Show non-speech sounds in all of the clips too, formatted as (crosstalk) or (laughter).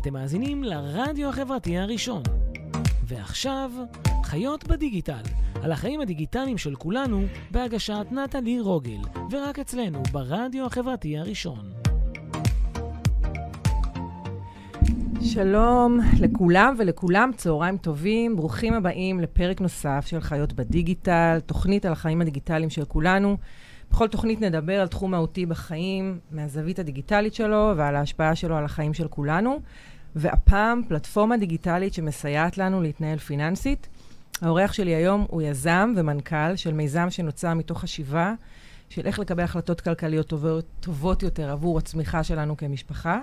אתם מאזינים לרדיו החברתי הראשון. ועכשיו, חיות בדיגיטל, על החיים הדיגיטליים של כולנו, בהגשת נטלי רוגל, ורק אצלנו, ברדיו החברתי הראשון. שלום לכולם ולכולם, צהריים טובים, ברוכים הבאים לפרק נוסף של חיות בדיגיטל, תוכנית על החיים הדיגיטליים של כולנו. בכל תוכנית נדבר על תחום מהותי בחיים, מהזווית הדיגיטלית שלו ועל ההשפעה שלו על החיים של כולנו. והפעם פלטפורמה דיגיטלית שמסייעת לנו להתנהל פיננסית. האורח שלי היום הוא יזם ומנכ"ל של מיזם שנוצר מתוך חשיבה של איך לקבל החלטות כלכליות טובות, טובות יותר עבור הצמיחה שלנו כמשפחה.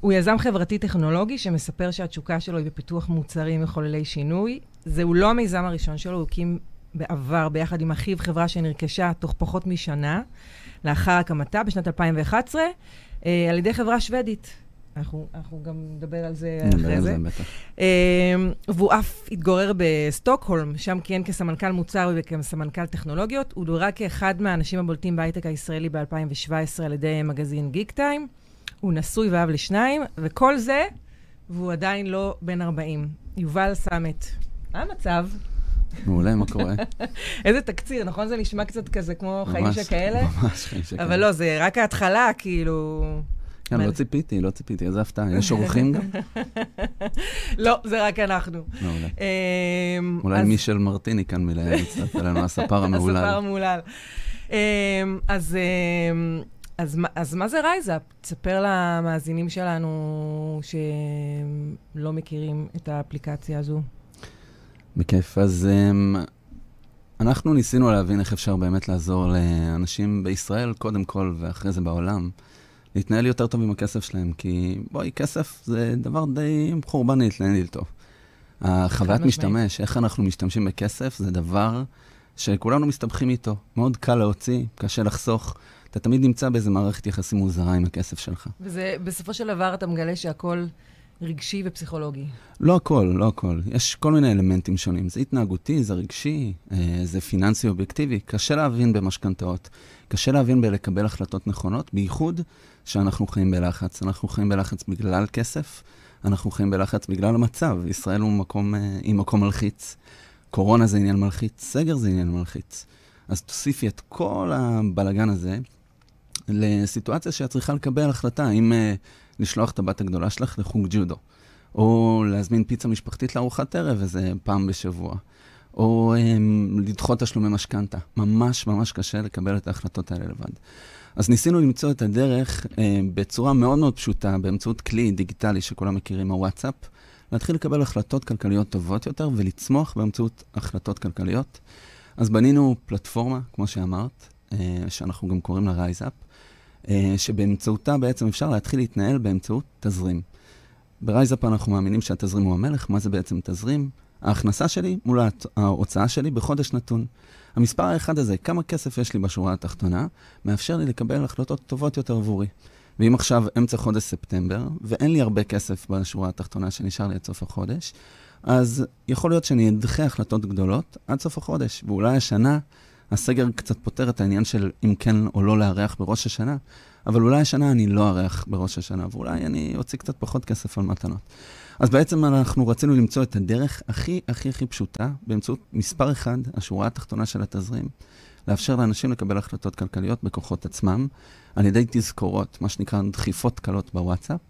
הוא יזם חברתי-טכנולוגי שמספר שהתשוקה שלו היא בפיתוח מוצרים מחוללי שינוי. זהו לא המיזם הראשון שלו, הוא הקים בעבר ביחד עם אחיו חברה שנרכשה תוך פחות משנה לאחר הקמתה בשנת 2011 אה, על ידי חברה שוודית. אנחנו, אנחנו גם נדבר על זה אחרי זה. בטח. אה, והוא אף התגורר בסטוקהולם, שם כיהן כסמנכ"ל מוצר וכסמנכ"ל טכנולוגיות. הוא דורג כאחד מהאנשים הבולטים בהייטק הישראלי ב-2017 על ידי מגזין גיק טיים. הוא נשוי ואב לשניים, וכל זה, והוא עדיין לא בן 40. יובל סמט, מה המצב? מעולה, מה קורה? (laughs) איזה תקציר, נכון? זה נשמע קצת כזה כמו ממש, חיים שכאלה? ממש חיים שכאלה. אבל לא, זה רק ההתחלה, כאילו... כן, לא ציפיתי, לא ציפיתי, איזה הפתעה. יש אורחים גם? (laughs) לא, זה רק אנחנו. מעולה. אמ, אולי מישל מרטיני כאן מלהב קצת עלינו, (laughs) הספר המהולל. הספר המהולל. אמ, אז... אמ, אז, מה זה Rise Up? תספר למאזינים שלנו שלא מכירים את האפליקציה הזו. בכיף. אז אנחנו ניסינו להבין איך אפשר באמת לעזור לאנשים בישראל, קודם כל, ואחרי זה בעולם, להתנהל יותר טוב עם הכסף שלהם. כי בואי, כסף זה דבר די חורבן להתנהל איתו. החוויית משתמש, איך אנחנו משתמשים בכסף, זה דבר שכולנו מסתבכים איתו. מאוד קל להוציא, קשה לחסוך. אתה תמיד נמצא באיזה מערכת יחסים מוזרה עם הכסף שלך. וזה, בסופו של דבר אתה מגלה שהכל רגשי ופסיכולוגי. לא הכל, לא הכל. יש כל מיני אלמנטים שונים. זה התנהגותי, זה רגשי, אה, זה פיננסי אובייקטיבי. קשה להבין במשכנתאות. קשה להבין בלקבל החלטות נכונות, בייחוד שאנחנו חיים בלחץ. אנחנו חיים בלחץ בגלל כסף, אנחנו חיים בלחץ בגלל המצב. ישראל הוא מקום, אה, היא מקום מלחיץ. קורונה זה עניין מלחיץ, סגר זה עניין מלחיץ. אז תוסיפי את כל הבלגן הזה לסיטואציה שאת צריכה לקבל החלטה אם uh, לשלוח את הבת הגדולה שלך לחוג ג'ודו, או להזמין פיצה משפחתית לארוחת ערב איזה פעם בשבוע, או um, לדחות תשלומי משכנתה. ממש ממש קשה לקבל את ההחלטות האלה לבד. אז ניסינו למצוא את הדרך uh, בצורה מאוד מאוד פשוטה, באמצעות כלי דיגיטלי שכולם מכירים, הוואטסאפ, להתחיל לקבל החלטות כלכליות טובות יותר ולצמוח באמצעות החלטות כלכליות. אז בנינו פלטפורמה, כמו שאמרת, שאנחנו גם קוראים לה Rise Up, אה, שבאמצעותה בעצם אפשר להתחיל להתנהל באמצעות תזרים. ב Rise Up אנחנו מאמינים שהתזרים הוא המלך. מה זה בעצם תזרים? ההכנסה שלי מול ההוצאה שלי בחודש נתון. המספר האחד הזה, כמה כסף יש לי בשורה התחתונה, מאפשר לי לקבל החלטות טובות יותר עבורי. ואם עכשיו אמצע חודש ספטמבר, ואין לי הרבה כסף בשורה התחתונה שנשאר לי עד סוף החודש, אז יכול להיות שאני אדחה החלטות גדולות עד סוף החודש, ואולי השנה הסגר קצת פותר את העניין של אם כן או לא לארח בראש השנה, אבל אולי השנה אני לא ארח בראש השנה, ואולי אני אוציא קצת פחות כסף על מתנות. אז בעצם אנחנו רצינו למצוא את הדרך הכי הכי הכי פשוטה, באמצעות מספר אחד, השורה התחתונה של התזרים, לאפשר לאנשים לקבל החלטות כלכליות בכוחות עצמם, על ידי תזכורות, מה שנקרא דחיפות קלות בוואטסאפ.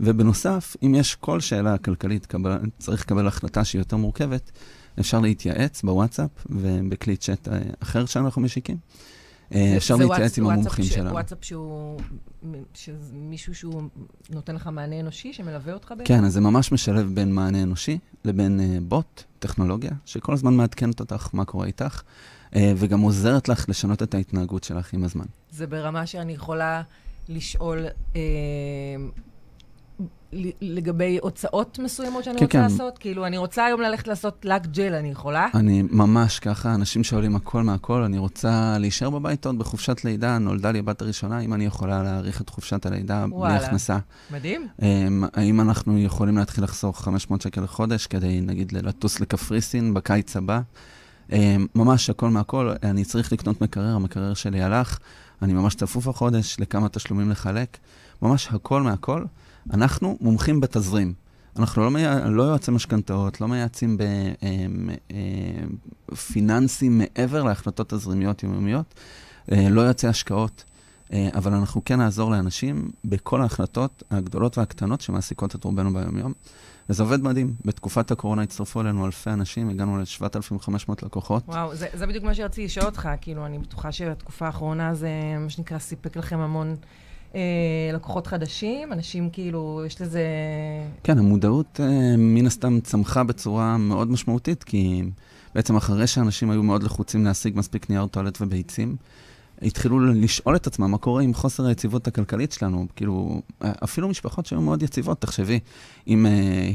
ובנוסף, אם יש כל שאלה כלכלית, קבל, צריך לקבל החלטה שהיא יותר מורכבת, אפשר להתייעץ בוואטסאפ ובכלי צ'אט אה, אחר שאנחנו משיקים. אה, אפשר להתייעץ עם המומחים שלנו. זה וואטסאפ שהוא, מישהו שהוא נותן לך מענה אנושי, שמלווה אותך בעצם? כן, אז זה ממש משלב בין מענה אנושי לבין uh, בוט, טכנולוגיה, שכל הזמן מעדכנת אותך מה קורה איתך, uh, וגם עוזרת לך לשנות את ההתנהגות שלך עם הזמן. זה ברמה שאני יכולה לשאול... לגבי הוצאות מסוימות שאני כן, רוצה כן. לעשות? כאילו, אני רוצה היום ללכת לעשות לק ג'ל, אני יכולה? אני ממש ככה, אנשים שואלים הכל מהכל, אני רוצה להישאר בבית עוד בחופשת לידה, נולדה לי הבת הראשונה, אם אני יכולה להאריך את חופשת הלידה בלי הכנסה. מדהים. Um, האם אנחנו יכולים להתחיל לחסוך 500 שקל לחודש כדי, נגיד, לטוס לקפריסין בקיץ הבא? Um, ממש הכל מהכל, אני צריך לקנות מקרר, המקרר שלי הלך, אני ממש צפוף החודש, לכמה תשלומים לחלק, ממש הכל מהכל. אנחנו מומחים בתזרים. אנחנו לא, מי... לא יועצי משכנתאות, לא מייעצים בפיננסים מעבר להחלטות תזרימיות יומיומיות, לא יועצי השקעות. אבל אנחנו כן נעזור לאנשים בכל ההחלטות הגדולות והקטנות שמעסיקות את רובנו ביומיום. וזה עובד מדהים. בתקופת הקורונה הצטרפו אלינו אלפי אנשים, הגענו ל-7,500 לקוחות. וואו, זה, זה בדיוק מה שרציתי לשאול אותך. כאילו, אני בטוחה שבתקופה האחרונה זה, מה שנקרא, סיפק לכם המון אה, לקוחות חדשים. אנשים, כאילו, יש לזה... כן, המודעות אה, מן הסתם צמחה בצורה מאוד משמעותית, כי בעצם אחרי שאנשים היו מאוד לחוצים להשיג מספיק נייר טואלט וביצים, התחילו לשאול את עצמם מה קורה עם חוסר היציבות הכלכלית שלנו. כאילו, אפילו משפחות שהיו מאוד יציבות, תחשבי, אם uh,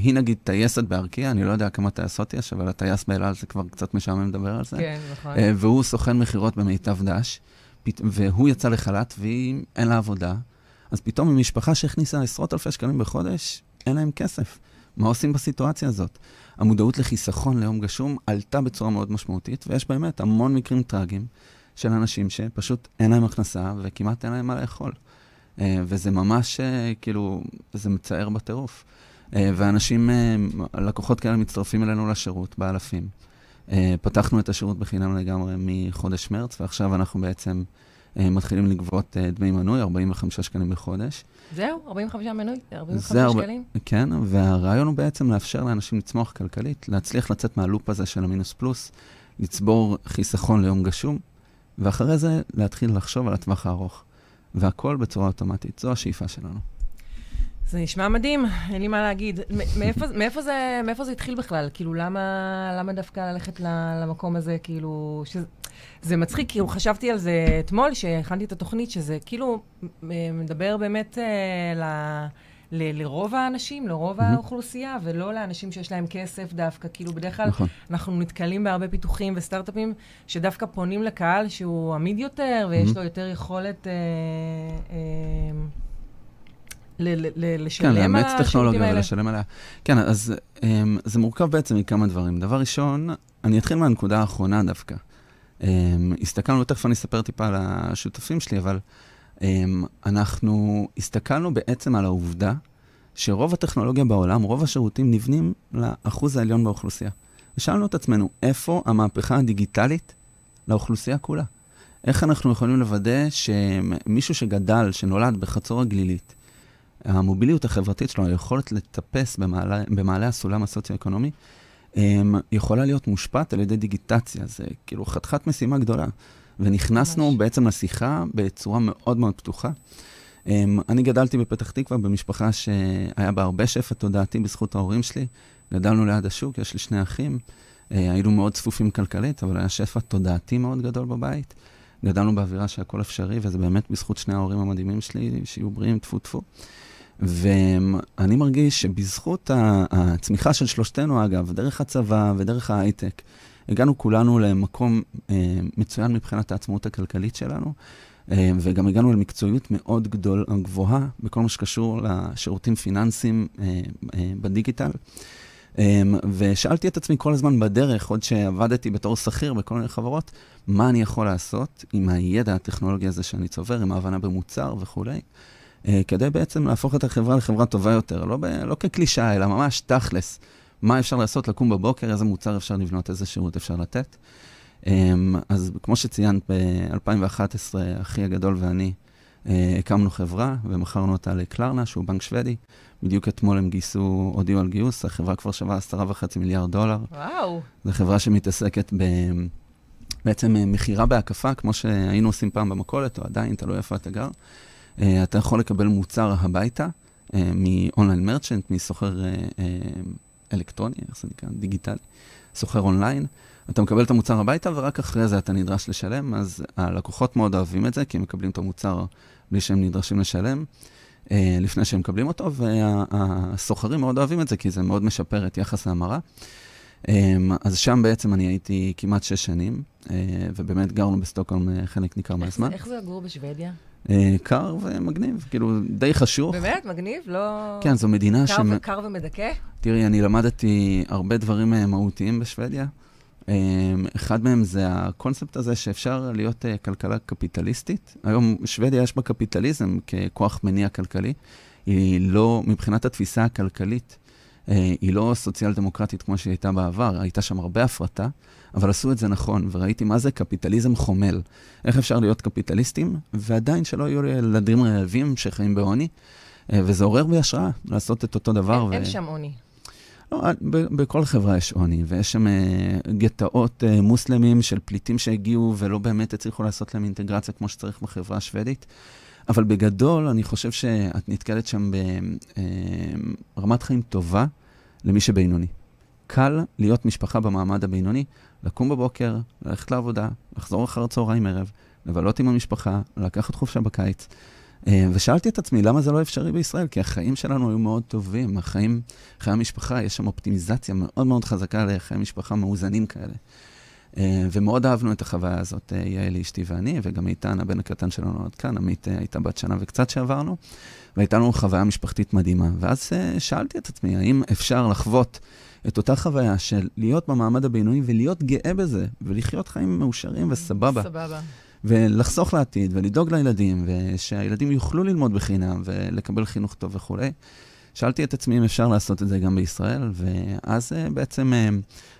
היא נגיד טייסת בארקיע, אני לא יודע כמה טייסות יש, אבל הטייס באלעל זה כבר קצת משעמם לדבר על זה. כן, נכון. Uh, והוא סוכן מכירות במיטב דש. והוא יצא לחל"ת והיא, אין לה עבודה, אז פתאום ממשפחה שהכניסה עשרות אלפי שקלים בחודש, אין להם כסף. מה עושים בסיטואציה הזאת? המודעות לחיסכון ליום גשום עלתה בצורה מאוד משמעותית, ויש באמת המון מקרים טראגיים. של אנשים שפשוט אין להם הכנסה וכמעט אין להם מה לאכול. Uh, וזה ממש, uh, כאילו, זה מצער בטירוף. Uh, ואנשים, לקוחות כאלה מצטרפים אלינו לשירות באלפים. Uh, פתחנו את השירות בחינם לגמרי מחודש מרץ, ועכשיו אנחנו בעצם uh, מתחילים לגבות uh, דמי מנוי, 45 שקלים בחודש. זהו, 45 מנוי? 45 שקלים? כן, והרעיון הוא בעצם לאפשר לאנשים לצמוח כלכלית, להצליח לצאת מהלופ הזה של המינוס פלוס, לצבור חיסכון ליום גשום, ואחרי זה להתחיל לחשוב על הטווח הארוך. והכל בצורה אוטומטית. זו השאיפה שלנו. זה נשמע מדהים, אין לי מה להגיד. מאיפה, מאיפה, זה, מאיפה זה התחיל בכלל? כאילו, למה, למה דווקא ללכת למקום הזה? כאילו, שזה, זה מצחיק, כאילו, חשבתי על זה אתמול, שהכנתי את התוכנית, שזה כאילו מדבר באמת אה, ל... ל- לרוב האנשים, לרוב mm-hmm. האוכלוסייה, ולא לאנשים שיש להם כסף דווקא. כאילו, בדרך כלל נכון. אנחנו נתקלים בהרבה פיתוחים וסטארט-אפים שדווקא פונים לקהל שהוא עמיד יותר, ויש mm-hmm. לו יותר יכולת... אה, אה, ל- ל- לשלם כן, לאמץ טכנולוגיה ולשלם עליה. כן, אז um, זה מורכב בעצם מכמה דברים. דבר ראשון, אני אתחיל מהנקודה האחרונה דווקא. Um, הסתכלנו, תכף אני אספר טיפה על השותפים שלי, אבל אמ, אנחנו הסתכלנו בעצם על העובדה שרוב הטכנולוגיה בעולם, רוב השירותים נבנים לאחוז העליון באוכלוסייה. ושאלנו את עצמנו, איפה המהפכה הדיגיטלית לאוכלוסייה כולה? איך אנחנו יכולים לוודא שמישהו שגדל, שנולד בחצור הגלילית, המוביליות החברתית שלו, היכולת לטפס במעלה, במעלה הסולם הסוציו-אקונומי, אמ, יכולה להיות מושפעת על ידי דיגיטציה. זה כאילו חתיכת משימה גדולה. ונכנסנו ממש. בעצם לשיחה בצורה מאוד מאוד פתוחה. Um, אני גדלתי בפתח תקווה במשפחה שהיה בה הרבה שפע תודעתי בזכות ההורים שלי. גדלנו ליד השוק, יש לי שני אחים. Uh, היינו מאוד צפופים כלכלית, אבל היה שפע תודעתי מאוד גדול בבית. גדלנו באווירה שהכל אפשרי, וזה באמת בזכות שני ההורים המדהימים שלי, שיהיו בריאים, טפו טפו. ואני מרגיש שבזכות הצמיחה של שלושתנו, אגב, דרך הצבא ודרך ההייטק, הגענו כולנו למקום אה, מצוין מבחינת העצמאות הכלכלית שלנו, אה, וגם הגענו למקצועיות מאוד גדול, גבוהה בכל מה שקשור לשירותים פיננסיים אה, אה, בדיגיטל. אה, ושאלתי את עצמי כל הזמן בדרך, עוד שעבדתי בתור שכיר בכל מיני חברות, מה אני יכול לעשות עם הידע הטכנולוגי הזה שאני צובר, עם ההבנה במוצר וכולי. Uh, כדי בעצם להפוך את החברה לחברה טובה יותר, לא, ב, לא כקלישאה, אלא ממש תכלס. מה אפשר לעשות, לקום בבוקר, איזה מוצר אפשר לבנות, איזה שירות אפשר לתת. אמ, אז כמו שציינת, ב-2011, אחי הגדול ואני אה, הקמנו חברה ומכרנו אותה ל Klarna, שהוא בנק שוודי. בדיוק אתמול הם גייסו, הודיעו על גיוס, החברה כבר שווה עשרה וחצי מיליארד דולר. וואו. זו חברה שמתעסקת ב... בעצם אה, מכירה בהקפה, כמו שהיינו עושים פעם במכולת, או עדיין, תלוי איפה אתה גר. אה, אתה יכול לקבל מוצר הביתה מ online merchant, מסוחר אלקטרוני, איך זה נקרא? דיגיטלי, סוחר אונליין. אתה מקבל את המוצר הביתה ורק אחרי זה אתה נדרש לשלם, אז הלקוחות מאוד אוהבים את זה, כי הם מקבלים את המוצר בלי שהם נדרשים לשלם אה, לפני שהם מקבלים אותו, והסוחרים מאוד אוהבים את זה, כי זה מאוד משפר את יחס ההמרה. אה, אז שם בעצם אני הייתי כמעט שש שנים, אה, ובאמת גרנו בסטוקהולם אה, חלק ניכר מהזמן. איך זה לגור בשוודיה? אה, קר ומגניב, כאילו, די חשוך. באמת? מגניב? לא... כן, זו מדינה ש... קר, ומדכא? תראי, אני למדתי הרבה דברים אה, מהותיים בשוודיה. אחד מהם זה הקונספט הזה שאפשר להיות uh, כלכלה קפיטליסטית. היום שוודיה יש בה קפיטליזם ככוח מניע כלכלי. היא לא, מבחינת התפיסה הכלכלית, uh, היא לא סוציאל דמוקרטית כמו שהיא הייתה בעבר, הייתה שם הרבה הפרטה, אבל עשו את זה נכון, וראיתי מה זה קפיטליזם חומל. איך אפשר להיות קפיטליסטים, ועדיין שלא יהיו ילדים רעבים שחיים בעוני, uh, וזה עורר בי השראה לעשות את אותו דבר. אין, ו... אין שם עוני. לא, בכל חברה יש עוני, ויש שם uh, גטאות uh, מוסלמים של פליטים שהגיעו ולא באמת הצליחו לעשות להם אינטגרציה כמו שצריך בחברה השוודית. אבל בגדול, אני חושב שאת נתקלת שם ברמת uh, חיים טובה למי שבינוני. קל להיות משפחה במעמד הבינוני, לקום בבוקר, ללכת לעבודה, לחזור אחר צהריים ערב, לבלות עם המשפחה, לקחת חופשה בקיץ. אה, ושאלתי את עצמי, למה זה לא אפשרי בישראל? כי החיים שלנו היו מאוד טובים, החיים, חיי המשפחה, יש שם אופטימיזציה מאוד מאוד חזקה לחיי משפחה מאוזנים כאלה. אה, ומאוד אהבנו את החוויה הזאת, אה, יעל אשתי ואני, וגם איתן, הבן הקטן שלנו עד כאן, עמית הייתה בת שנה וקצת שעברנו, והייתה לנו חוויה משפחתית מדהימה. ואז שאלתי את עצמי, האם אפשר לחוות את אותה חוויה של להיות במעמד הבינוני ולהיות גאה בזה, ולחיות חיים מאושרים וסבבה. סבבה. ולחסוך לעתיד, ולדאוג לילדים, ושהילדים יוכלו ללמוד בחינם, ולקבל חינוך טוב וכולי. שאלתי את עצמי אם אפשר לעשות את זה גם בישראל, ואז אה, בעצם אה,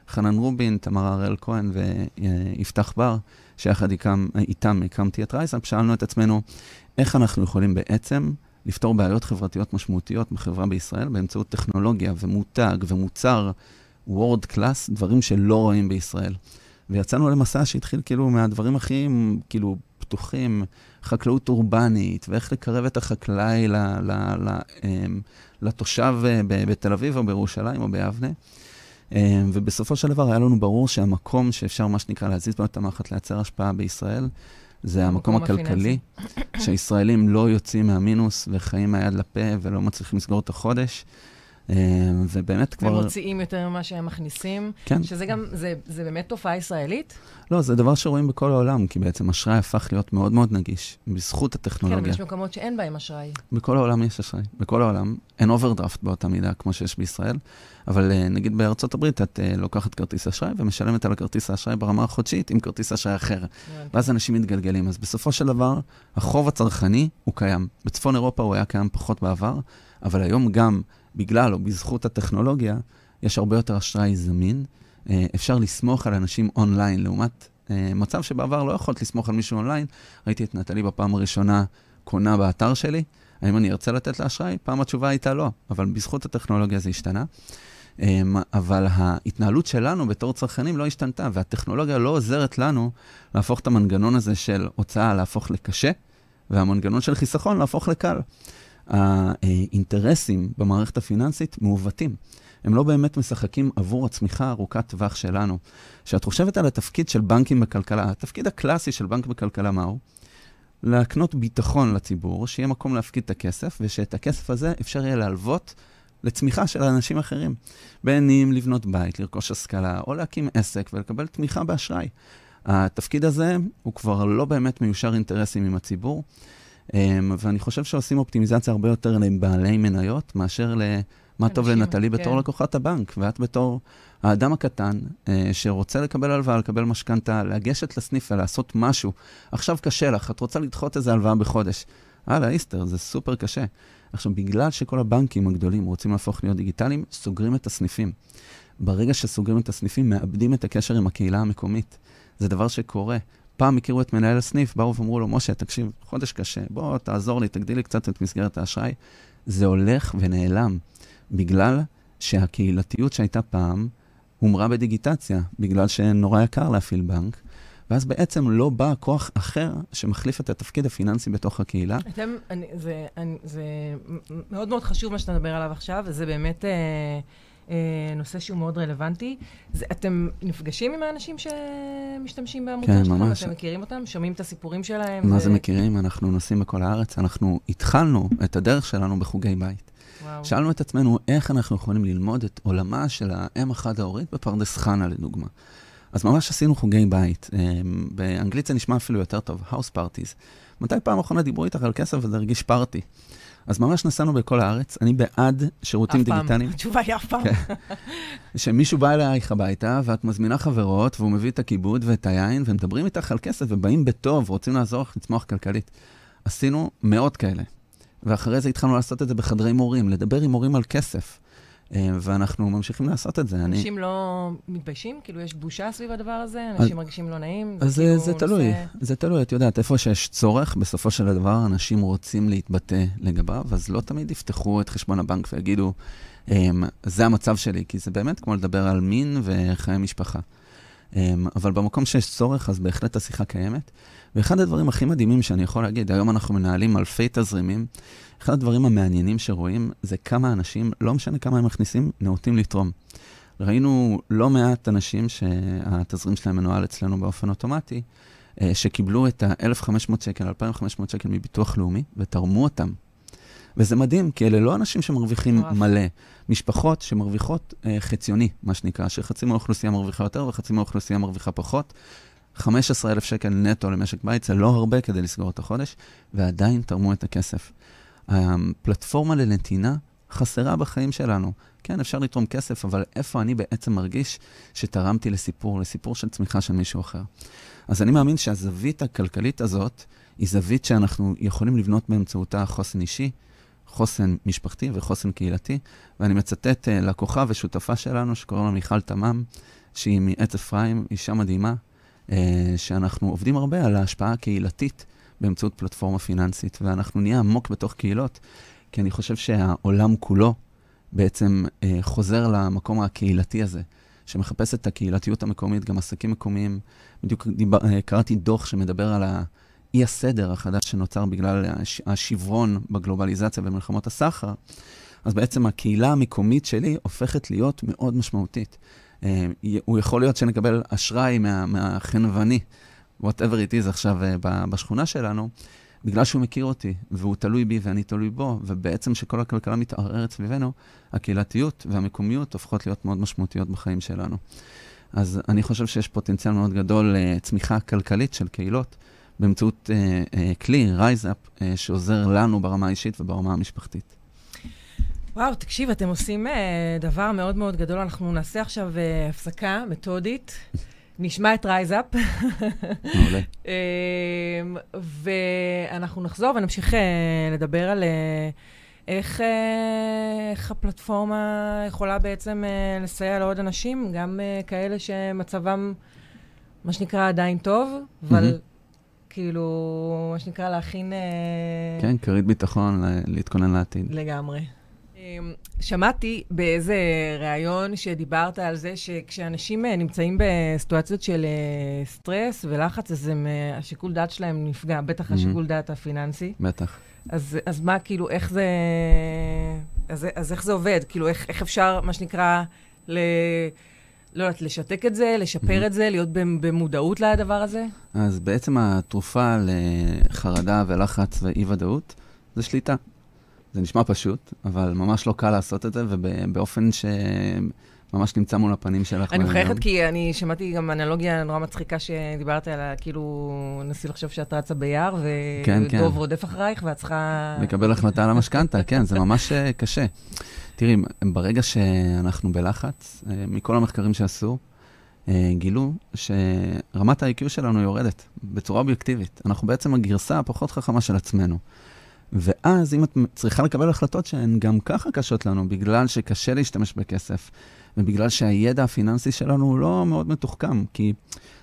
חנן רובין, תמר הראל כהן ויפתח בר, שיחד איתם, איתם הקמתי את רייסאפ, שאלנו את עצמנו איך אנחנו יכולים בעצם לפתור בעיות חברתיות משמעותיות בחברה בישראל באמצעות טכנולוגיה ומותג ומוצר וורד קלאס, דברים שלא רואים בישראל. ויצאנו למסע שהתחיל כאילו מהדברים הכי כאילו פתוחים, חקלאות אורבנית, ואיך לקרב את החקלאי ל, ל, ל, אמ, לתושב אה, בתל אביב או בירושלים או ביבנה. אמ, ובסופו של דבר היה לנו ברור שהמקום שאפשר, מה שנקרא, להזיז בו את המערכת לייצר השפעה בישראל, זה המקום הכלכלי, (coughs) שהישראלים לא יוצאים מהמינוס וחיים מהיד לפה ולא מצליחים לסגור את החודש. אה, ובאמת כבר... ומוציאים יותר ממה שהם מכניסים. כן. שזה גם, זה, זה באמת תופעה ישראלית? לא, זה דבר שרואים בכל העולם, כי בעצם אשראי הפך להיות מאוד מאוד נגיש, בזכות הטכנולוגיה. כן, אבל יש מקומות שאין בהם אשראי. בכל העולם יש אשראי. בכל העולם. אין אוברדרפט באותה מידה כמו שיש בישראל, אבל אה, נגיד בארצות הברית את uh, לוקחת כרטיס אשראי ומשלמת על הכרטיס האשראי ברמה החודשית עם כרטיס אשראי אחר. ואז אנשים מתגלגלים. אז בסופו של דבר, החוב הצרכני הוא קיים. בצפון אירופה הוא היה קיים פחות בעבר, אבל היום גם בגלל או בזכות הטכנולוגיה, יש הרבה יותר אשראי זמין. אה, אפשר לסמוך על אנשים אונליין, לעומת אה, מצב שבעבר לא יכולת לסמוך על מישהו אונליין. ראיתי את נטלי בפעם הראשונה קונה באתר שלי, האם אני ארצה לתת לה אשראי? פעם התשובה הייתה לא, אבל בזכות הטכנולוגיה זה השתנה. אה, אבל ההתנהלות שלנו בתור צרכנים לא השתנתה, והטכנולוגיה לא עוזרת לנו להפוך את המנגנון הזה של הוצאה להפוך לקשה, והמנגנון של חיסכון להפוך לקל. האינטרסים במערכת הפיננסית מעוותים. הם לא באמת משחקים עבור הצמיחה ארוכת טווח שלנו. כשאת חושבת על התפקיד של בנקים בכלכלה, התפקיד הקלאסי של בנק בכלכלה מהו? להקנות ביטחון לציבור, שיהיה מקום להפקיד את הכסף, ושאת הכסף הזה אפשר יהיה להלוות לצמיחה של אנשים אחרים. בין אם לבנות בית, לרכוש השכלה, או להקים עסק ולקבל תמיכה באשראי. התפקיד הזה הוא כבר לא באמת מיושר אינטרסים עם הציבור. Um, ואני חושב שעושים אופטימיזציה הרבה יותר לבעלי מניות, מאשר למה טוב לנטלי כן. בתור לקוחת הבנק. ואת בתור האדם הקטן, uh, שרוצה לקבל הלוואה, לקבל משכנתה, לגשת לסניף ולעשות משהו. עכשיו קשה לך, את רוצה לדחות איזה הלוואה בחודש. הלאה, איסטר, זה סופר קשה. עכשיו, בגלל שכל הבנקים הגדולים רוצים להפוך להיות דיגיטליים, סוגרים את הסניפים. ברגע שסוגרים את הסניפים, מאבדים את הקשר עם הקהילה המקומית. זה דבר שקורה. פעם הכירו את מנהל הסניף, באו ואמרו לו, משה, תקשיב, חודש קשה, בוא תעזור לי, תגדיל לי קצת את מסגרת האשראי. זה הולך ונעלם, בגלל שהקהילתיות שהייתה פעם הומרה בדיגיטציה, בגלל שנורא יקר להפעיל בנק, ואז בעצם לא בא כוח אחר שמחליף את התפקיד הפיננסי בתוך הקהילה. אתם, אני, זה, אני, זה מאוד מאוד חשוב מה שאתה מדבר עליו עכשיו, וזה באמת... אה... אה, נושא שהוא מאוד רלוונטי. זה, אתם נפגשים עם האנשים שמשתמשים בעמותה כן, שלכם? ממש. אתם מכירים אותם? שומעים את הסיפורים שלהם? מה ו... זה מכירים? אנחנו נוסעים בכל הארץ. אנחנו התחלנו את הדרך שלנו בחוגי בית. וואו. שאלנו את עצמנו איך אנחנו יכולים ללמוד את עולמה של האם החד-ההורית בפרדס חנה, לדוגמה. אז ממש עשינו חוגי בית. אה, באנגלית זה נשמע אפילו יותר טוב, House Parties. מתי פעם אחרונה דיברו איתך על כסף וזה הרגיש פארטי? אז ממש נסענו בכל הארץ, אני בעד שירותים אף פעם. דיגיטליים. התשובה היא אף פעם. כן. שמישהו בא אלייך הביתה, ואת מזמינה חברות, והוא מביא את הכיבוד ואת היין, ומדברים איתך על כסף, ובאים בטוב, רוצים לעזור לך לצמוח כלכלית. עשינו מאות כאלה. ואחרי זה התחלנו לעשות את זה בחדרי מורים, לדבר עם מורים על כסף. אה, ואנחנו ממשיכים לעשות את זה. אני... אנשים לא מתביישים? כאילו, יש בושה סביב הדבר הזה? אנשים מרגישים לא נעים? אז כאילו זה, זה תלוי, נושא- זה תלוי, את יודעת, איפה שיש צורך, בסופו של דבר אנשים רוצים להתבטא לגביו, אז לא תמיד יפתחו את חשבון הבנק ויגידו, אמ, זה המצב שלי, כי זה באמת כמו לדבר על מין וחיי משפחה. אמ, אבל במקום שיש צורך, אז בהחלט השיחה קיימת. ואחד הדברים הכי מדהימים שאני יכול להגיד, היום אנחנו מנהלים אלפי תזרימים, אחד הדברים המעניינים שרואים זה כמה אנשים, לא משנה כמה הם מכניסים, נאותים לתרום. ראינו לא מעט אנשים שהתזרים שלהם מנוהל אצלנו באופן אוטומטי, אה, שקיבלו את ה-1,500 שקל, 2,500 שקל מביטוח לאומי, ותרמו אותם. וזה מדהים, כי אלה לא אנשים שמרוויחים. מלא. משפחות שמרוויחות אה, חציוני, מה שנקרא, שחצי מהאוכלוסייה מרוויחה יותר וחצי מהאוכלוסייה מרוויחה פחות. 15,000 שקל נטו למשק בית, זה לא הרבה כדי לסגור את החודש, ועדיין תרמו את הכסף. הפלטפורמה לנתינה חסרה בחיים שלנו. כן, אפשר לתרום כסף, אבל איפה אני בעצם מרגיש שתרמתי לסיפור, לסיפור של צמיחה של מישהו אחר? אז אני מאמין שהזווית הכלכלית הזאת היא זווית שאנחנו יכולים לבנות באמצעותה חוסן אישי, חוסן משפחתי וחוסן קהילתי. ואני מצטט uh, לקוחה ושותפה שלנו, שקוראים לה מיכל תמם, שהיא מעץ אפרים, אישה מדהימה, uh, שאנחנו עובדים הרבה על ההשפעה הקהילתית באמצעות פלטפורמה פיננסית, ואנחנו נהיה עמוק בתוך קהילות, כי אני חושב שהעולם כולו בעצם uh, חוזר למקום הקהילתי הזה, שמחפש את הקהילתיות המקומית, גם עסקים מקומיים. בדיוק דיבר, קראתי דוח שמדבר על האי הסדר החדש שנוצר בגלל הש, השברון בגלובליזציה ומלחמות הסחר. אז בעצם הקהילה המקומית שלי הופכת להיות מאוד משמעותית. Uh, הוא יכול להיות שנקבל אשראי מה, מהחנווני, whatever it is עכשיו ב- בשכונה שלנו, בגלל שהוא מכיר אותי, והוא תלוי בי ואני תלוי בו, ובעצם שכל הכלכלה מתערערת סביבנו, הקהילתיות והמקומיות הופכות להיות מאוד משמעותיות בחיים שלנו. אז אני חושב שיש פוטנציאל מאוד גדול לצמיחה כלכלית של קהילות, באמצעות uh, uh, כלי, Rise Up, uh, שעוזר לנו ברמה האישית וברמה המשפחתית. וואו, תקשיב, אתם עושים uh, דבר מאוד מאוד גדול. אנחנו נעשה עכשיו uh, הפסקה מתודית. (laughs) נשמע את Rise Up. מעולה. (laughs) אמ, ואנחנו נחזור ונמשיך אה, לדבר על אה, איך, אה, איך הפלטפורמה יכולה בעצם אה, לסייע לעוד אנשים, גם אה, כאלה שמצבם, מה שנקרא, עדיין טוב, אבל מהמם. כאילו, מה שנקרא, להכין... אה, כן, כרית ביטחון, להתכונן לעתיד. לגמרי. אמ, שמעתי באיזה ראיון שדיברת על זה שכשאנשים אה, נמצאים בסיטואציות של אה, סטרס ולחץ, אז הם, השיקול דעת שלהם נפגע, בטח Mhm. השיקול דעת הפיננסי. בטח. אז, אז מה, כאילו, איך זה... אז, אז איך זה עובד? כאילו, איך, איך אפשר, מה שנקרא, ל... לא יודעת, לשתק את זה, לשפר Mhm. את זה, להיות במ- במודעות לדבר הזה? אז בעצם התרופה לחרדה ולחץ ואי-ודאות זה שליטה. זה נשמע פשוט, אבל ממש לא קל לעשות את זה, ובאופן שממש נמצא מול הפנים שלך. אני. מחייכת כי אני שמעתי גם אנלוגיה נורא מצחיקה שדיברת עליה, כאילו, נסי לחשוב שאת רצה ביער, כן, ודוב כן. רודף אחרייך, ואת צריכה... לקבל החלטה על המשכנתה, כן, זה ממש אה, קשה. תראי, ברגע שאנחנו בלחץ, אה, מכל המחקרים שעשו, אה, גילו שרמת ה-IQ שלנו יורדת בצורה אובייקטיבית. אנחנו בעצם הגרסה הפחות חכמה של עצמנו. ואז אם את צריכה לקבל החלטות שהן גם ככה קשות לנו, בגלל שקשה להשתמש בכסף, ובגלל שהידע הפיננסי שלנו הוא לא מאוד מתוחכם, כי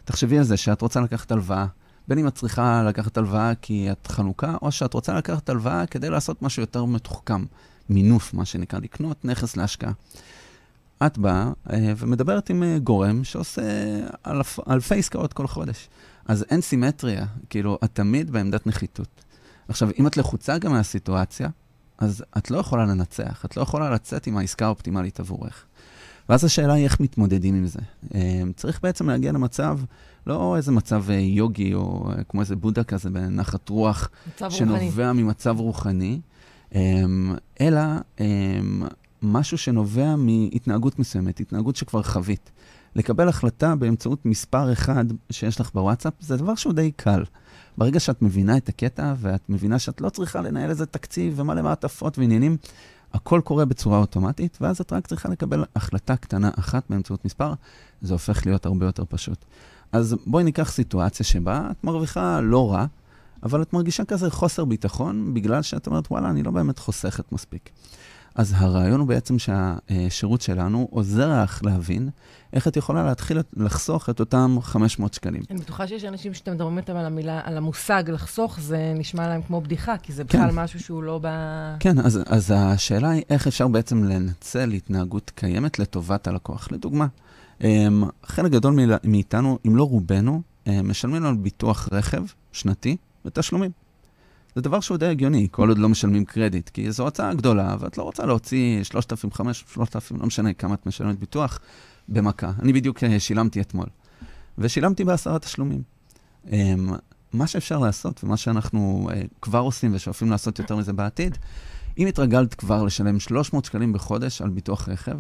תחשבי על זה שאת רוצה לקחת הלוואה, בין אם את צריכה לקחת הלוואה כי את חנוכה, או שאת רוצה לקחת הלוואה כדי לעשות משהו יותר מתוחכם, מינוף, מה שנקרא, לקנות נכס להשקעה. את באה אה, ומדברת עם אה, גורם שעושה אלף, אלפי עסקאות כל חודש. אז אין סימטריה, כאילו, את תמיד בעמדת נחיתות. עכשיו, אם את לחוצה גם מהסיטואציה, אז את לא יכולה לנצח, את לא יכולה לצאת עם העסקה האופטימלית עבורך. ואז השאלה היא איך מתמודדים עם זה. אה, צריך בעצם להגיע למצב, לא איזה מצב יוגי או כמו איזה בודה כזה בנחת רוח, מצב רוחני. שנובע ממצב רוחני, אלא אמ, משהו שנובע מהתנהגות מסוימת, התנהגות שכבר חווית. לקבל החלטה באמצעות מספר אחד שיש לך בוואטסאפ, זה דבר שהוא די קל. ברגע שאת מבינה את הקטע, ואת מבינה שאת לא צריכה לנהל איזה תקציב ומלא מעטפות ועניינים, הכל קורה בצורה אוטומטית, ואז את רק צריכה לקבל החלטה קטנה אחת באמצעות מספר, זה הופך להיות הרבה יותר פשוט. אז בואי ניקח סיטואציה שבה את מרוויחה לא רע, אבל את מרגישה כזה חוסר ביטחון, בגלל שאת אומרת, וואלה, אני לא באמת חוסכת מספיק. אז הרעיון הוא בעצם שהשירות שלנו עוזר לך להבין איך את יכולה להתחיל לחסוך את אותם 500 שקלים. אני בטוחה שיש אנשים שאתם מדברים איתם על המילה, על המושג לחסוך, זה נשמע להם כמו בדיחה, כי זה בכלל כן. משהו שהוא לא ב... כן, אז, אז השאלה היא איך אפשר בעצם לנצל התנהגות קיימת לטובת הלקוח. לדוגמה, אמ, חלק גדול מאיתנו, אם לא רובנו, משלמים על ביטוח רכב שנתי בתשלומים. זה דבר שהוא די הגיוני, כל עוד לא משלמים קרדיט, כי זו הוצאה גדולה, ואת לא רוצה להוציא 3,500, 3,000, לא משנה כמה את משלמת ביטוח, במכה. אני בדיוק אה, שילמתי אתמול, ושילמתי בעשרה תשלומים. אמ, מה שאפשר לעשות, ומה שאנחנו אה, כבר עושים ושואפים לעשות יותר מזה בעתיד, אם התרגלת כבר לשלם 300 שקלים בחודש על ביטוח רכב,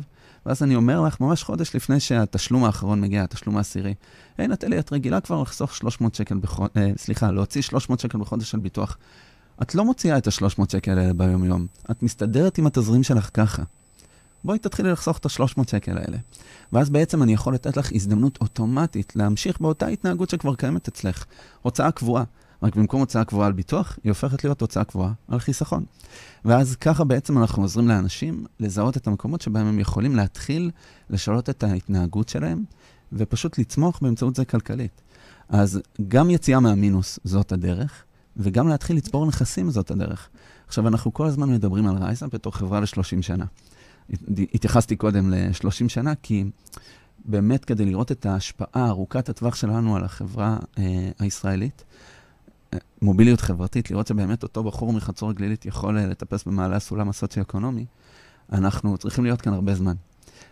ואז אני אומר לך, ממש חודש לפני שהתשלום האחרון מגיע, התשלום העשירי, היי נטלי, את רגילה כבר לחסוך 300 שקל בחודש, אה, סליחה, להוציא 300 שקל בחודש על ביטוח. את לא מוציאה את ה-300 שקל האלה ביום-יום, את מסתדרת עם התזרים שלך ככה. בואי תתחילי לחסוך את ה-300 שקל האלה. ואז בעצם אני יכול לתת לך הזדמנות אוטומטית להמשיך באותה התנהגות שכבר קיימת אצלך. הוצאה קבועה. רק במקום הוצאה קבועה על ביטוח, היא הופכת להיות הוצאה קבועה על חיסכון. ואז ככה בעצם אנחנו עוזרים לאנשים לזהות את המקומות שבהם הם יכולים להתחיל לשנות את ההתנהגות שלהם, ופשוט לצמוח באמצעות זה כלכלית. אז גם יציאה מהמינוס זאת הדרך, וגם להתחיל לצבור נכסים זאת הדרך. עכשיו, אנחנו כל הזמן מדברים על רייזה בתור חברה ל-30 שנה. התייחסתי קודם ל-30 שנה, כי באמת כדי לראות את ההשפעה ארוכת הטווח שלנו על החברה אה, הישראלית, מוביליות חברתית, לראות שבאמת אותו בחור מחצור הגלילית יכול אה, לטפס במעלה הסולם הסוציו-אקונומי, אנחנו צריכים להיות כאן הרבה זמן.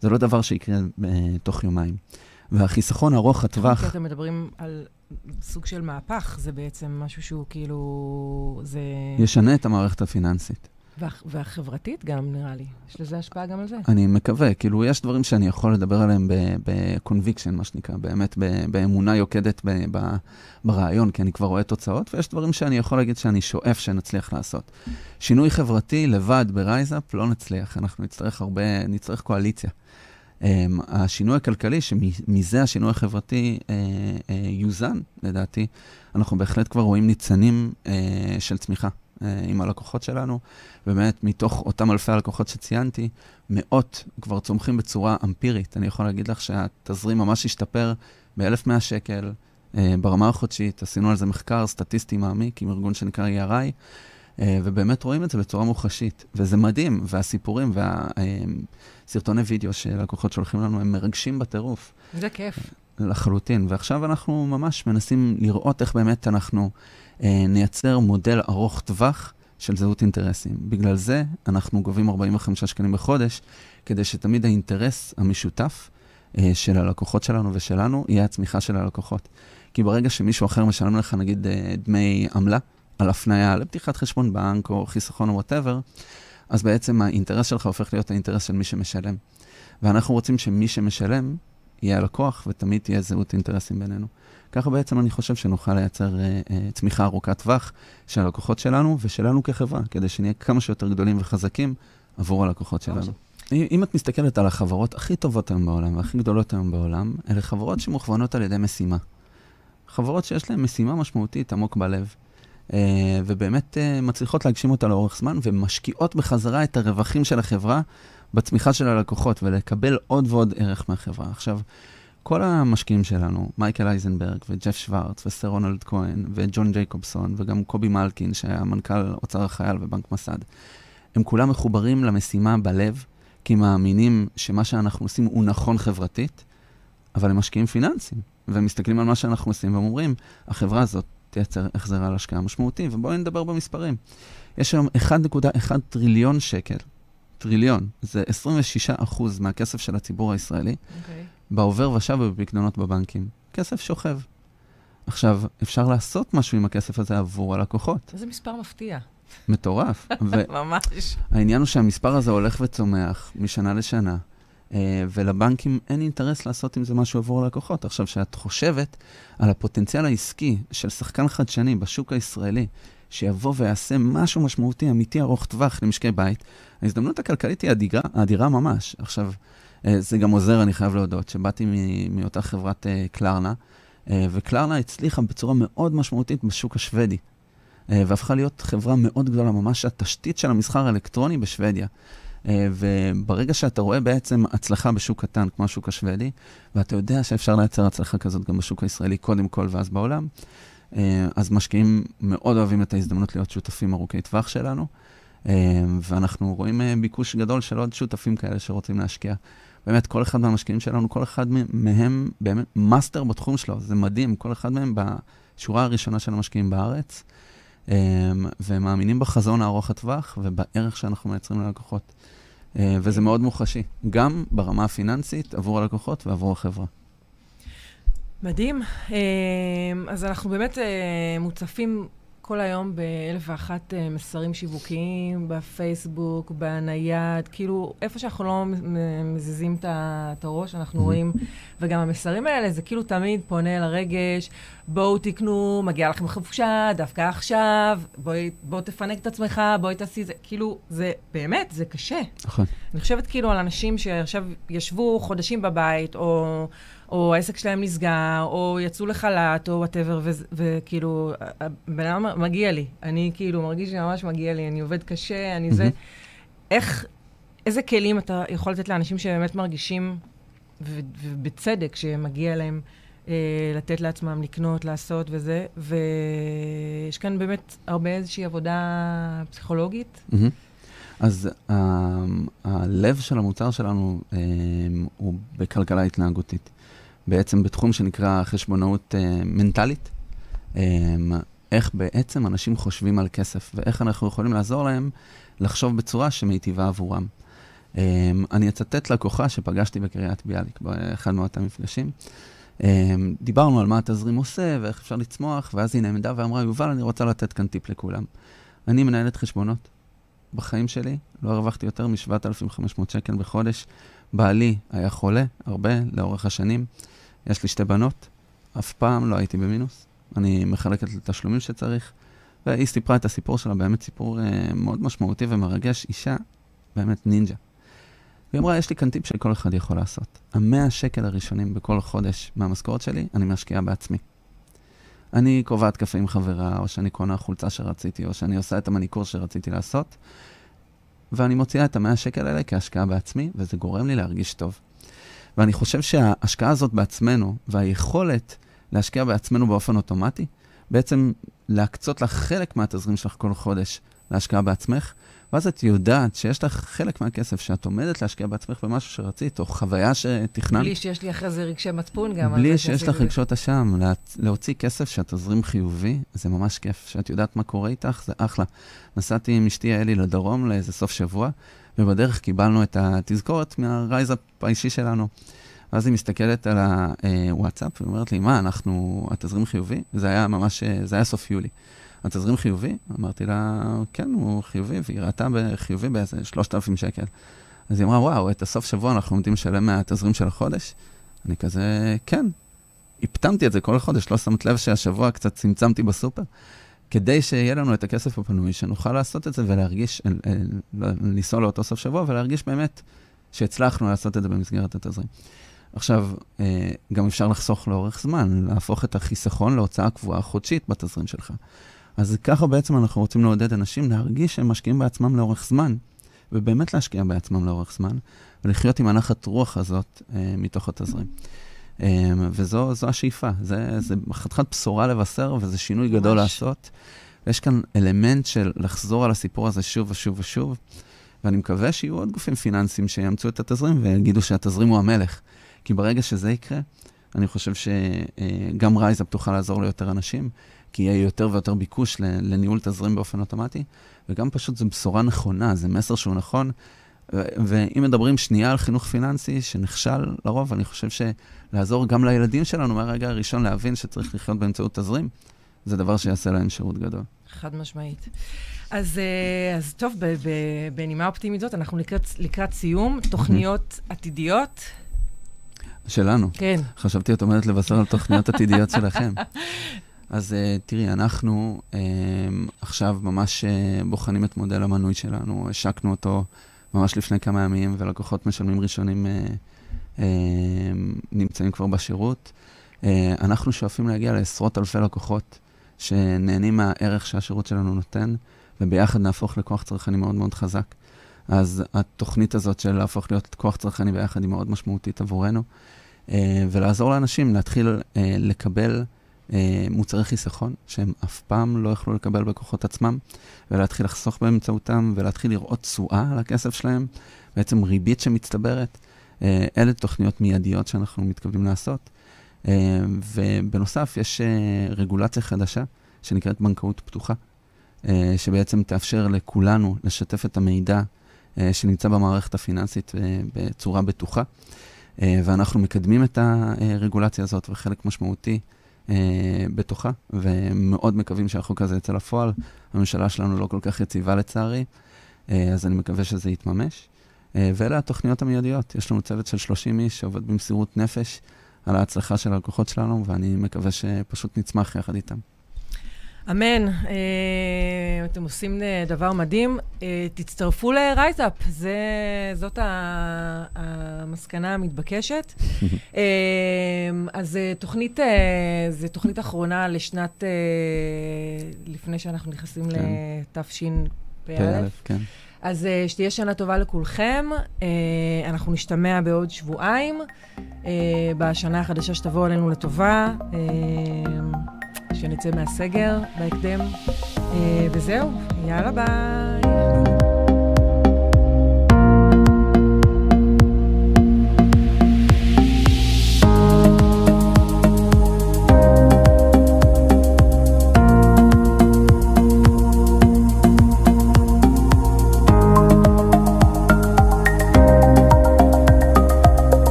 זה לא דבר שיקרה אה, תוך יומיים. והחיסכון ארוך הטווח... אתם מדברים על סוג של מהפך, זה בעצם משהו שהוא כאילו... זה... ישנה את המערכת הפיננסית. וה, והחברתית גם, נראה לי. יש לזה השפעה גם על זה. אני מקווה. כאילו, יש דברים שאני יכול לדבר עליהם ב conviction, מה שנקרא, באמת באמונה יוקדת ברעיון, כי אני כבר רואה תוצאות, ויש דברים שאני יכול להגיד שאני שואף שנצליח לעשות. שינוי חברתי לבד ב Rise Up לא נצליח, אנחנו נצטרך הרבה, נצטרך קואליציה. Um, השינוי הכלכלי, שמזה השינוי החברתי uh, uh, יוזן, לדעתי, אנחנו בהחלט כבר רואים ניצנים uh, של צמיחה. אה, עם הלקוחות שלנו. באמת, מתוך אותם אלפי הלקוחות שציינתי, מאות כבר צומחים בצורה אמפירית. אני יכול להגיד לך שהתזרים ממש השתפר ב-1,100 שקל אה, ברמה החודשית. עשינו על זה מחקר סטטיסטי מעמיק עם ארגון שנקרא ERI, אה, ובאמת רואים את זה בצורה מוחשית. וזה מדהים, והסיפורים והסרטוני וידאו שלקוחות שולחים לנו הם מרגשים בטירוף. זה כיף. לחלוטין. ועכשיו אנחנו ממש מנסים לראות איך באמת אנחנו... אה, נייצר מודל ארוך טווח של זהות אינטרסים. בגלל זה אנחנו גובים 45 שקלים בחודש, כדי שתמיד האינטרס המשותף אה, של הלקוחות שלנו ושלנו יהיה הצמיחה של הלקוחות. כי ברגע שמישהו אחר משלם לך, נגיד, אה, דמי עמלה על הפנייה לפתיחת חשבון בנק או חיסכון או whatever, אז בעצם האינטרס שלך הופך להיות האינטרס של מי שמשלם. ואנחנו רוצים שמי שמשלם יהיה הלקוח, ותמיד תהיה זהות אינטרסים בינינו. ככה בעצם אני חושב שנוכל לייצר אה, אה, צמיחה ארוכת טווח של הלקוחות שלנו ושלנו כחברה, כדי שנהיה כמה שיותר גדולים וחזקים עבור הלקוחות שלנו. אם את מסתכלת על החברות הכי טובות היום בעולם והכי גדולות היום בעולם, אלה חברות שמוכוונות על ידי משימה. חברות שיש להן משימה משמעותית עמוק בלב, אה, ובאמת אה, מצליחות להגשים אותה לאורך זמן, ומשקיעות בחזרה את הרווחים של החברה בצמיחה של הלקוחות, ולקבל עוד ועוד ערך מהחברה. עכשיו, כל המשקיעים שלנו, מייקל אייזנברג וג'ף שוורץ וסר רונלד כהן וג'ון ג'ייקובסון וגם קובי מלקין שהיה מנכ"ל אוצר החייל ובנק מסד, הם כולם מחוברים למשימה בלב, כי מאמינים שמה שאנחנו עושים הוא נכון חברתית, אבל הם משקיעים פיננסים, והם מסתכלים על מה שאנחנו עושים והם אומרים, החברה הזאת תייצר החזרה על השקעה משמעותי, ובואו נדבר במספרים. יש היום 1.1 טריליון שקל, טריליון, זה 26 אחוז מהכסף של הציבור הישראלי, okay. בעובר ושב ובפקדונות בבנקים. כסף שוכב. עכשיו, אפשר לעשות משהו עם הכסף הזה עבור הלקוחות. איזה מספר מפתיע. מטורף. (laughs) ממש. העניין הוא שהמספר הזה הולך וצומח משנה לשנה, אה, ולבנקים אין אינטרס לעשות עם זה משהו עבור הלקוחות. עכשיו, כשאת חושבת על הפוטנציאל העסקי של שחקן חדשני בשוק הישראלי, שיבוא ויעשה משהו משמעותי, אמיתי, ארוך טווח למשקי בית, ההזדמנות הכלכלית היא אדירה, אדירה ממש. עכשיו, זה גם עוזר, אני חייב להודות, שבאתי מאותה חברת אה, קלרנה, וקלרנה הצליחה בצורה מאוד משמעותית בשוק השוודי. והפכה להיות חברה מאוד גדולה, ממש התשתית של המסחר האלקטרוני בשוודיה. אה, וברגע שאתה רואה בעצם הצלחה בשוק קטן, כמו השוק השוודי, ואתה יודע שאפשר לייצר הצלחה כזאת גם בשוק הישראלי קודם כל ואז בעולם, אה, אז משקיעים מאוד אוהבים את ההזדמנות להיות שותפים ארוכי טווח שלנו, אה, ואנחנו רואים ביקוש גדול של עוד שותפים כאלה שרוצים להשקיע. באמת, כל אחד מהמשקיעים שלנו, כל אחד מהם באמת master בתחום שלו, זה מדהים, כל אחד מהם בשורה הראשונה של המשקיעים בארץ, ומאמינים בחזון הארוך הטווח ובערך שאנחנו מייצרים ללקוחות. אה, וזה מאוד מוחשי, גם ברמה הפיננסית, עבור הלקוחות ועבור החברה. מדהים. אה, אז אנחנו באמת אה, מוצפים כל היום באלף ואחת מסרים שיווקיים, בפייסבוק, בנייד, כאילו, איפה שאנחנו לא מזיזים את הראש, אנחנו mm-hmm. רואים, וגם המסרים האלה, זה כאילו תמיד פונה לרגש, בואו תקנו, מגיע לכם חופשה, דווקא עכשיו, בואי, בוא תפנק את עצמך, בואי תעשי זה. כאילו, זה באמת, זה קשה. נכון. אני חושבת כאילו על אנשים שעכשיו ישבו חודשים בבית, או, או העסק שלהם נסגר, או יצאו לחל"ת, או וואטאבר, וכאילו, הבן אדם מגיע לי. אני כאילו מרגיש שממש מגיע לי, אני עובד קשה, אני זה. איך, איזה כלים אתה יכול לתת לאנשים שבאמת מרגישים, ובצדק, שמגיע להם... אה, לתת לעצמם לקנות, לעשות וזה, ויש כאן באמת הרבה איזושהי עבודה פסיכולוגית. Mm-hmm. אז uh, הלב של המוצר שלנו uh, הוא בכלכלה התנהגותית. בעצם בתחום שנקרא חשבונאות uh, מנטלית, um, איך בעצם אנשים חושבים על כסף, ואיך אנחנו יכולים לעזור להם לחשוב בצורה שמיטיבה עבורם. Um, אני אצטט לקוחה שפגשתי בקריית ביאליק באחד מאותם מפגשים. אמ, דיברנו על מה התזרים עושה ואיך אפשר לצמוח, ואז היא נעמדה ואמרה, יובל, אני רוצה לתת כאן טיפ לכולם. אני מנהלת חשבונות. בחיים שלי לא הרווחתי יותר מ-7,500 שקל בחודש. בעלי היה חולה הרבה לאורך השנים. יש לי שתי בנות, אף פעם לא הייתי במינוס. אני מחלקת לתשלומים שצריך. והיא סיפרה את הסיפור שלה, באמת סיפור אה, מאוד משמעותי ומרגש. אישה, באמת נינג'ה. והיא אמרה, יש לי כאן טיפ שכל אחד יכול לעשות. המאה שקל הראשונים בכל חודש מהמשכורת שלי, אני משקיעה בעצמי. אני קובעת קפה עם חברה, או שאני קונה חולצה שרציתי, או שאני עושה את המניקור שרציתי לעשות, ואני מוציאה את המאה שקל האלה כהשקעה בעצמי, וזה גורם לי להרגיש טוב. ואני חושב שההשקעה הזאת בעצמנו, והיכולת להשקיע בעצמנו באופן אוטומטי, בעצם להקצות לך חלק מהתזרים שלך כל חודש להשקעה בעצמך, ואז את יודעת שיש לך חלק מהכסף שאת עומדת להשקיע בעצמך במשהו שרצית, או חוויה שתכננת. בלי שיש לי אחרי זה רגשי מצפון גם. בלי שיש לך רגשות אשם. לה, להוציא כסף שהתזרים חיובי, זה ממש כיף. שאת יודעת מה קורה איתך, זה אחלה. נסעתי עם אשתי אלי לדרום לאיזה סוף שבוע, ובדרך קיבלנו את התזכורת מהרייזאפ האישי שלנו. ואז היא מסתכלת על הוואטסאפ ואומרת לי, מה, אנחנו, התזרים חיובי? זה היה ממש, זה היה סוף יולי. התזרים חיובי? אמרתי לה, כן, הוא חיובי, והיא ראתה בחיובי באיזה 3,000 שקל. אז היא אמרה, וואו, את הסוף שבוע אנחנו עומדים לשלם מהתזרים של החודש? אני כזה, כן. הפטמתי את זה כל חודש, לא שמת לב שהשבוע קצת צמצמתי בסופר. כדי שיהיה לנו את הכסף הפנוי, שנוכל לעשות את זה ולהרגיש, לנסוע לאותו סוף שבוע ולהרגיש באמת שהצלחנו לעשות את זה במסגרת התזרים. עכשיו, אה, גם אפשר לחסוך לאורך זמן, להפוך את החיסכון להוצאה קבועה חודשית בתזרים שלך. אז ככה בעצם אנחנו רוצים לעודד אנשים להרגיש שהם משקיעים בעצמם לאורך זמן, ובאמת להשקיע בעצמם לאורך זמן, ולחיות עם הנחת רוח הזאת אה, מתוך התזרים. אה, וזו השאיפה, זה, זה חתיכת בשורה לבשר, וזה שינוי ממש. גדול לעשות. יש כאן אלמנט של לחזור על הסיפור הזה שוב ושוב ושוב, ואני מקווה שיהיו עוד גופים פיננסיים שיאמצו את התזרים ויגידו שהתזרים הוא המלך. כי ברגע שזה יקרה, אני חושב שגם Rise Up תוכל לעזור ליותר אנשים, כי יהיה יותר ויותר ביקוש לניהול תזרים באופן אוטומטי, וגם פשוט זו בשורה נכונה, זה מסר שהוא נכון. ואם מדברים שנייה על חינוך פיננסי שנכשל לרוב, אני חושב שלעזור גם לילדים שלנו מהרגע הראשון להבין שצריך לחיות באמצעות תזרים, זה דבר שיעשה להם שירות גדול. חד משמעית. אז, אה, אז טוב, בנימה אופטימית זאת, אנחנו לקראת, לקראת סיום. תוכניות עתידיות? שלנו. כן. חשבתי את אומרת לבשר על תוכניות עתידיות שלכם. (laughs) אז uh, תראי, אנחנו uh, עכשיו ממש uh, בוחנים את מודל המנוי שלנו, השקנו אותו ממש לפני כמה ימים, ולקוחות משלמים ראשונים נמצאים כבר בשירות. אנחנו שואפים להגיע לעשרות אלפי לקוחות שנהנים מהערך שהשירות שלנו נותן, וביחד נהפוך לכוח צרכני מאוד מאוד חזק. אז התוכנית הזאת של להפוך להיות כוח צרכני ביחד היא מאוד משמעותית עבורנו, אה, ולעזור לאנשים להתחיל אה, לקבל אה, מוצרי חיסכון שהם אף פעם לא יכלו לקבל בכוחות עצמם, ולהתחיל לחסוך באמצעותם, ולהתחיל לראות תשואה על הכסף שלהם, בעצם ריבית שמצטברת. אלה תוכניות מיידיות שאנחנו מתכוונים לעשות. ובנוסף, יש רגולציה חדשה שנקראת בנקאות פתוחה, שבעצם תאפשר לכולנו לשתף את המידע אה, שנמצא במערכת הפיננסית אה, בצורה בטוחה. אה, ואנחנו מקדמים את הרגולציה הזאת וחלק משמעותי בתוכה, ומאוד מקווים שהחוק הזה יצא לפועל. הממשלה שלנו לא כל כך יציבה לצערי, אז אני מקווה שזה יתממש. ואלה התוכניות המיידיות. יש לנו צוות של 30 איש שעובד במסירות נפש על ההצלחה של הלקוחות שלנו, ואני מקווה שפשוט נצמח יחד איתם. אמן. אה, אתם עושים אה, דבר מדהים. אה, תצטרפו ל-RiseUp, זאת המסקנה המתבקשת. (laughs) אז תוכנית, זו תוכנית אחרונה לשנת, לפני שאנחנו נכנסים כן. לתשפ"א. כן. אז שתהיה שנה טובה לכולכם. אנחנו נשתמע בעוד שבועיים, בשנה החדשה שתבוא עלינו לטובה. שנצא מהסגר בהקדם. אה, וזהו, יאללה ביי.